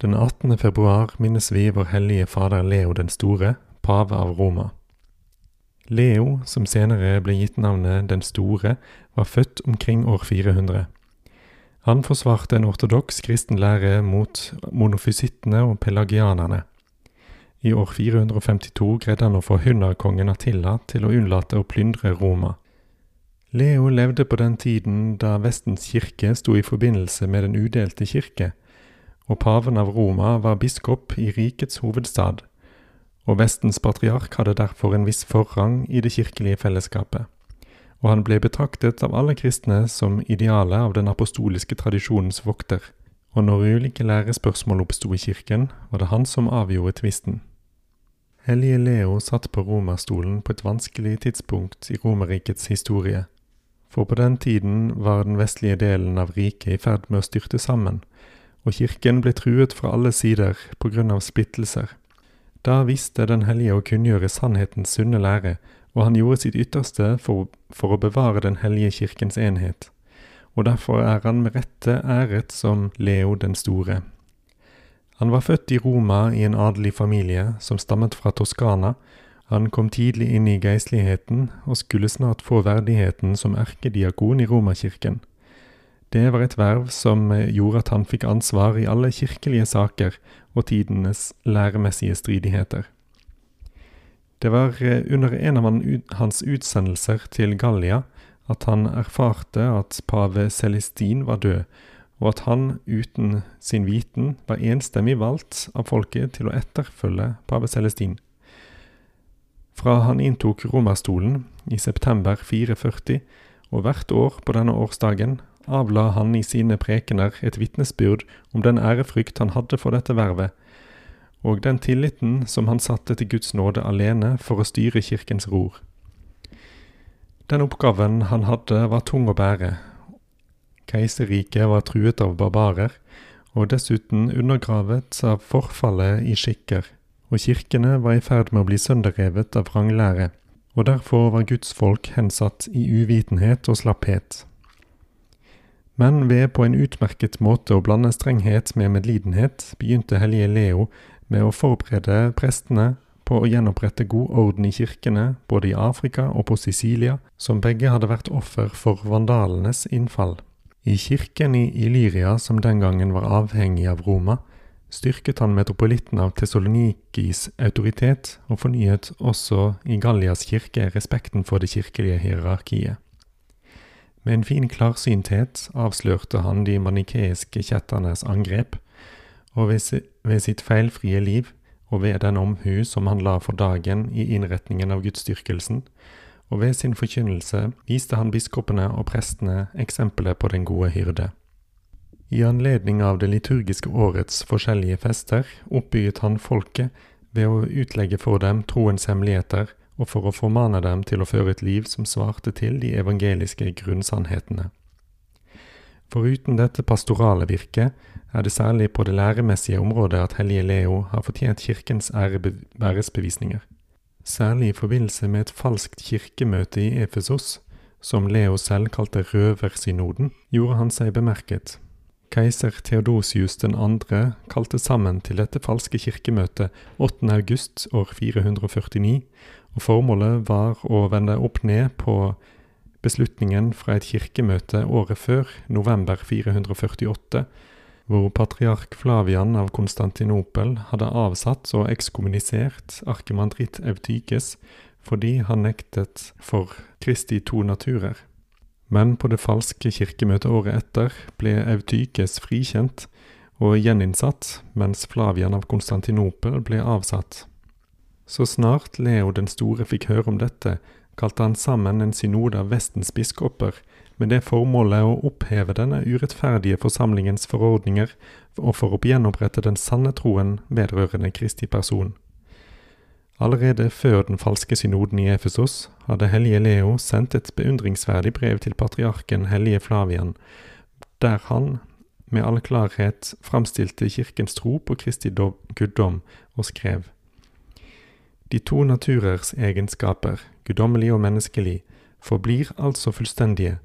Den 18. februar minnes vi vår hellige fader Leo den store, pave av Roma. Leo, som senere ble gitt navnet Den store, var født omkring år 400. Han forsvarte en ortodoks kristen lære mot monofysittene og pelagianerne. I år 452 greide han å få hunderkongen Attila til å unnlate å plyndre Roma. Leo levde på den tiden da Vestens kirke sto i forbindelse med Den udelte kirke, og paven av Roma var biskop i rikets hovedstad, og Vestens patriark hadde derfor en viss forrang i det kirkelige fellesskapet, og han ble betraktet av alle kristne som idealet av den apostoliske tradisjonens vokter, og når ulike lærespørsmål oppsto i kirken, var det han som avgjorde tvisten. Hellige Leo satt på romerstolen på et vanskelig tidspunkt i Romerrikets historie, for på den tiden var den vestlige delen av riket i ferd med å styrte sammen, og kirken ble truet fra alle sider på grunn av splittelser. Da visste Den hellige å kunngjøre sannhetens sunne lære, og han gjorde sitt ytterste for, for å bevare Den hellige kirkens enhet, og derfor er han med rette æret som Leo den store. Han var født i Roma i en adelig familie som stammet fra Toskana. Han kom tidlig inn i geistligheten og skulle snart få verdigheten som erkediakon i Romerkirken. Det var et verv som gjorde at han fikk ansvar i alle kirkelige saker og tidenes læremessige stridigheter. Det var under en av hans utsendelser til Gallia at han erfarte at pave Celestin var død, og at han uten sin viten var enstemmig valgt av folket til å etterfølge pave Celestin. Fra han inntok romerstolen i september 440, og hvert år på denne årsdagen avla han i sine prekener et vitnesbyrd om den ærefrykt han hadde for dette vervet, og den tilliten som han satte til Guds nåde alene for å styre kirkens ror. Den oppgaven han hadde var tung å bære. Keiserriket var truet av barbarer, og dessuten undergravet av forfallet i skikker, og kirkene var i ferd med å bli sønderrevet av vranglære, og derfor var Guds folk hensatt i uvitenhet og slapphet. Men ved på en utmerket måte å blande strenghet med medlidenhet, begynte hellige Leo med å forberede prestene på å gjenopprette god orden i kirkene både i Afrika og på Sicilia, som begge hadde vært offer for vandalenes innfall. I kirken i Illyria, som den gangen var avhengig av Roma, styrket han metropolitten av Tessalonikis autoritet, og fornyet også i Gallias kirke respekten for det kirkelige hierarkiet. Med en fin klarsynthet avslørte han de manikeiske kjetternes angrep, og ved, sitt feilfrie liv og ved den omhu som han la for dagen i innretningen av gudsdyrkelsen, og ved sin forkynnelse viste han biskopene og prestene eksempelet på den gode hyrde. I anledning av det liturgiske årets forskjellige fester oppbygget han folket ved å utlegge for dem troens hemmeligheter og for å formane dem til å føre et liv som svarte til de evangeliske grunnsannhetene. Foruten dette pastorale virket er det særlig på det læremessige området at hellige Leo har fortjent kirkens æresbevisninger. Særlig i forbindelse med et falskt kirkemøte i Efesos, som Leo selv kalte røversynoden, gjorde han seg bemerket. Keiser Theodosius 2. kalte sammen til dette falske kirkemøtet 8. august år 449, og formålet var å vende opp ned på beslutningen fra et kirkemøte året før, november 448, hvor patriark Flavian av Konstantinopel hadde avsatt og ekskommunisert arkimandritt Eutykes fordi han nektet for Kristi to naturer. Men på det falske kirkemøtet året etter ble Eutykes frikjent og gjeninnsatt, mens Flavian av Konstantinopel ble avsatt. Så snart Leo den store fikk høre om dette, kalte han sammen en synode av Vestens biskoper med det formålet å oppheve denne urettferdige forsamlingens forordninger og for å gjenopprette den sanne troen vedrørende Kristi person. Allerede før den falske synoden i Efesos hadde hellige Leo sendt et beundringsverdig brev til patriarken hellige Flavian, der han med all klarhet framstilte kirkens tro på Kristi guddom og skrev. De to naturers egenskaper, guddommelig og menneskelig, forblir altså fullstendige,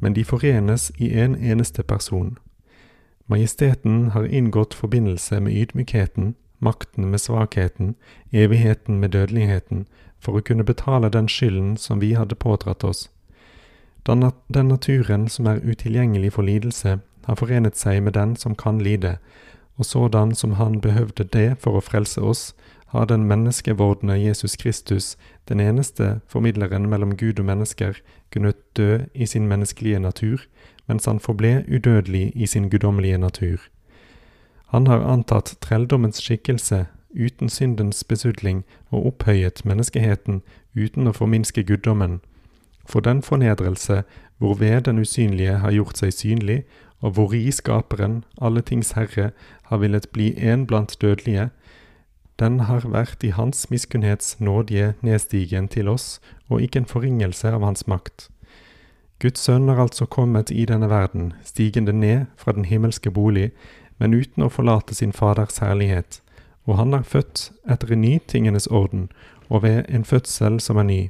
men de forenes i en eneste person. Majesteten har inngått forbindelse med ydmykheten, makten med svakheten, evigheten med dødeligheten, for å kunne betale den skylden som vi hadde pådratt oss. Den, den naturen som er utilgjengelig for lidelse, har forenet seg med den som kan lide, og sådan som han behøvde det for å frelse oss, har den menneskevordende Jesus Kristus, den eneste formidleren mellom Gud og mennesker, kunnet dø i sin menneskelige natur, mens han forble udødelig i sin guddommelige natur. Han har antatt trelldommens skikkelse uten syndens besudling og opphøyet menneskeheten uten å forminske guddommen. For den fornedrelse hvorved den usynlige har gjort seg synlig, og hvori Skaperen, alle tings Herre, har villet bli en blant dødelige, den har vært i Hans miskunnhets nådige nedstigen til oss, og ikke en forringelse av Hans makt. Guds sønn har altså kommet i denne verden, stigende ned fra den himmelske bolig, men uten å forlate sin Faders herlighet, og han er født etter en ny tingenes orden, og ved en fødsel som er ny.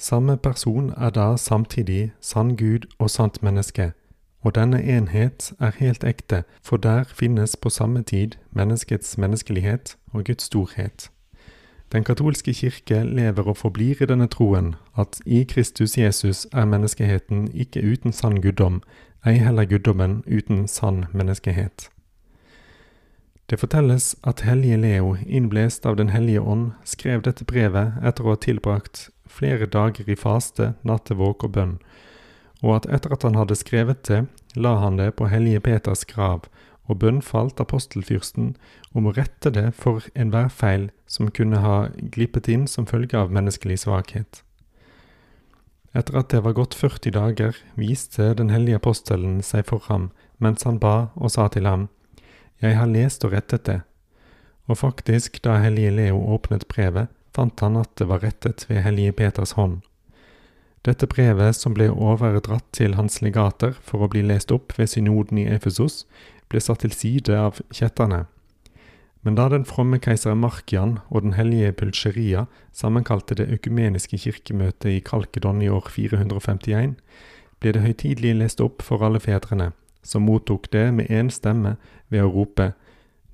Samme person er da samtidig sann Gud og sant menneske, og denne enhet er helt ekte, for der finnes på samme tid menneskets menneskelighet og Guds storhet. Den katolske kirke lever og forblir i denne troen at i Kristus Jesus er menneskeheten ikke uten sann guddom, ei heller guddommen uten sann menneskehet. Det fortelles at hellige Leo, innblest av Den hellige ånd, skrev dette brevet etter å ha tilbrakt flere dager i faste, nattevåk og bønn, og at etter at han hadde skrevet det, la han det på hellige Peters grav, og bønnfalt apostelfyrsten om å rette det for enhver feil som kunne ha glippet inn som følge av menneskelig svakhet. Etter at det var gått 40 dager, viste den hellige apostelen seg for ham mens han ba og sa til ham, Jeg har lest og rettet det. Og faktisk, da hellige Leo åpnet brevet, fant han at det var rettet ved hellige Peters hånd. Dette brevet, som ble overdratt til hans legater for å bli lest opp ved synoden i Efesos, ble satt til side av kjetterne. Men da den fromme keiser Markian og den hellige Pulcheria sammenkalte det økumeniske kirkemøtet i Kalkedon i år 451, ble det høytidelig lest opp for alle fedrene, som mottok det med én stemme ved å rope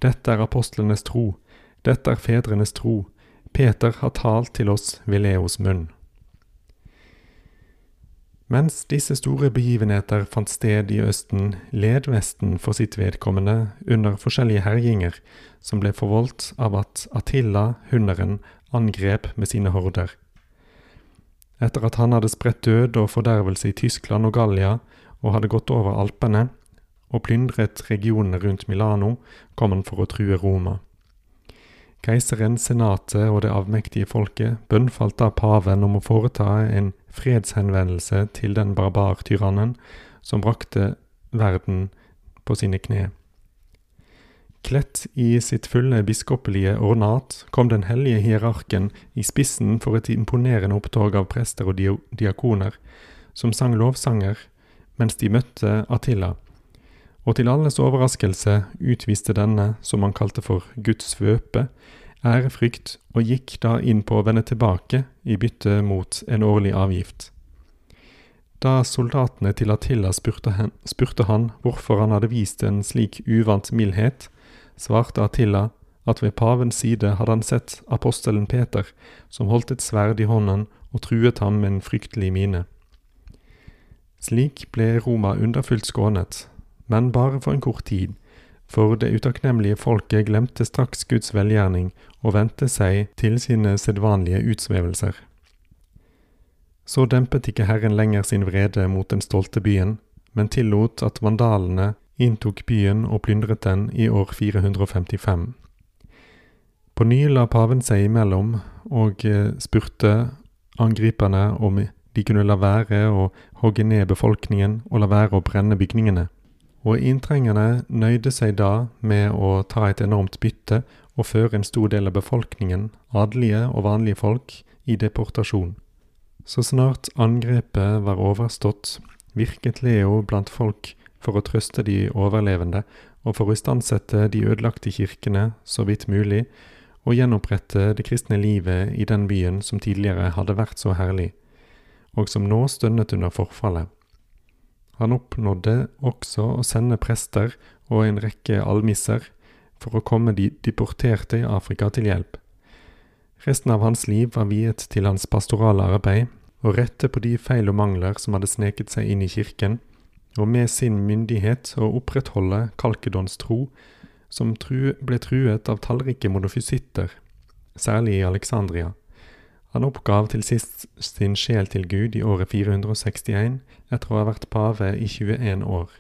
Dette er apostlenes tro, dette er fedrenes tro, Peter har talt til oss ved Leos munn. Mens disse store begivenheter fant sted i Østen, led Vesten for sitt vedkommende under forskjellige herjinger, som ble forvoldt av at Attila, hunderen, angrep med sine horder. Etter at han hadde spredt død og fordervelse i Tyskland og Gallia, og hadde gått over Alpene og plyndret regionene rundt Milano, kom han for å true Roma. Keiseren, senatet og det avmektige folket bønnfalt da paven om å foreta en fredshenvendelse til den barbartyrannen som brakte verden på sine kne. Kledt i sitt fulle biskopelige ornat kom den hellige hierarken i spissen for et imponerende opptog av prester og diakoner, som sang lovsanger mens de møtte Attila, og til alles overraskelse utviste denne, som han kalte for Guds svøpe, ærefrykt og gikk da inn på å vende tilbake i bytte mot en årlig avgift. Da soldatene til Attila spurte hen, spurte han hvorfor han hadde vist en slik uvant mildhet, svarte Attila at ved pavens side hadde han sett apostelen Peter, som holdt et sverd i hånden og truet ham med en fryktelig mine. Slik ble Roma underfullt skånet, men bare for en kort tid, for det utakknemlige folket glemte straks Guds velgjerning og vendte seg til sine sedvanlige utsvevelser. Så dempet ikke Herren lenger sin vrede mot den stolte byen, men tillot at vandalene inntok byen og plyndret den i år 455. På ny la paven seg imellom og eh, spurte angriperne om de kunne la være å hogge ned befolkningen og la være å brenne bygningene. Og inntrengerne nøyde seg da med å ta et enormt bytte og føre en stor del av befolkningen, adelige og vanlige folk, i deportasjon. Så snart angrepet var overstått, virket Leo blant folk for å trøste de overlevende og for å istandsette de ødelagte kirkene så vidt mulig, og gjenopprette det kristne livet i den byen som tidligere hadde vært så herlig, og som nå stønnet under forfallet. Han oppnådde også å sende prester og en rekke almisser for å komme de deporterte i Afrika til hjelp. Resten av hans liv var viet til hans pastorale arbeid, og rette på de feil og mangler som hadde sneket seg inn i kirken, og med sin myndighet å opprettholde Kalkedons tro, som tru, ble truet av tallrike monofysitter, særlig i Alexandria. Han oppgav til sist sin sjel til Gud i året 461, etter å ha vært pave i 21 år.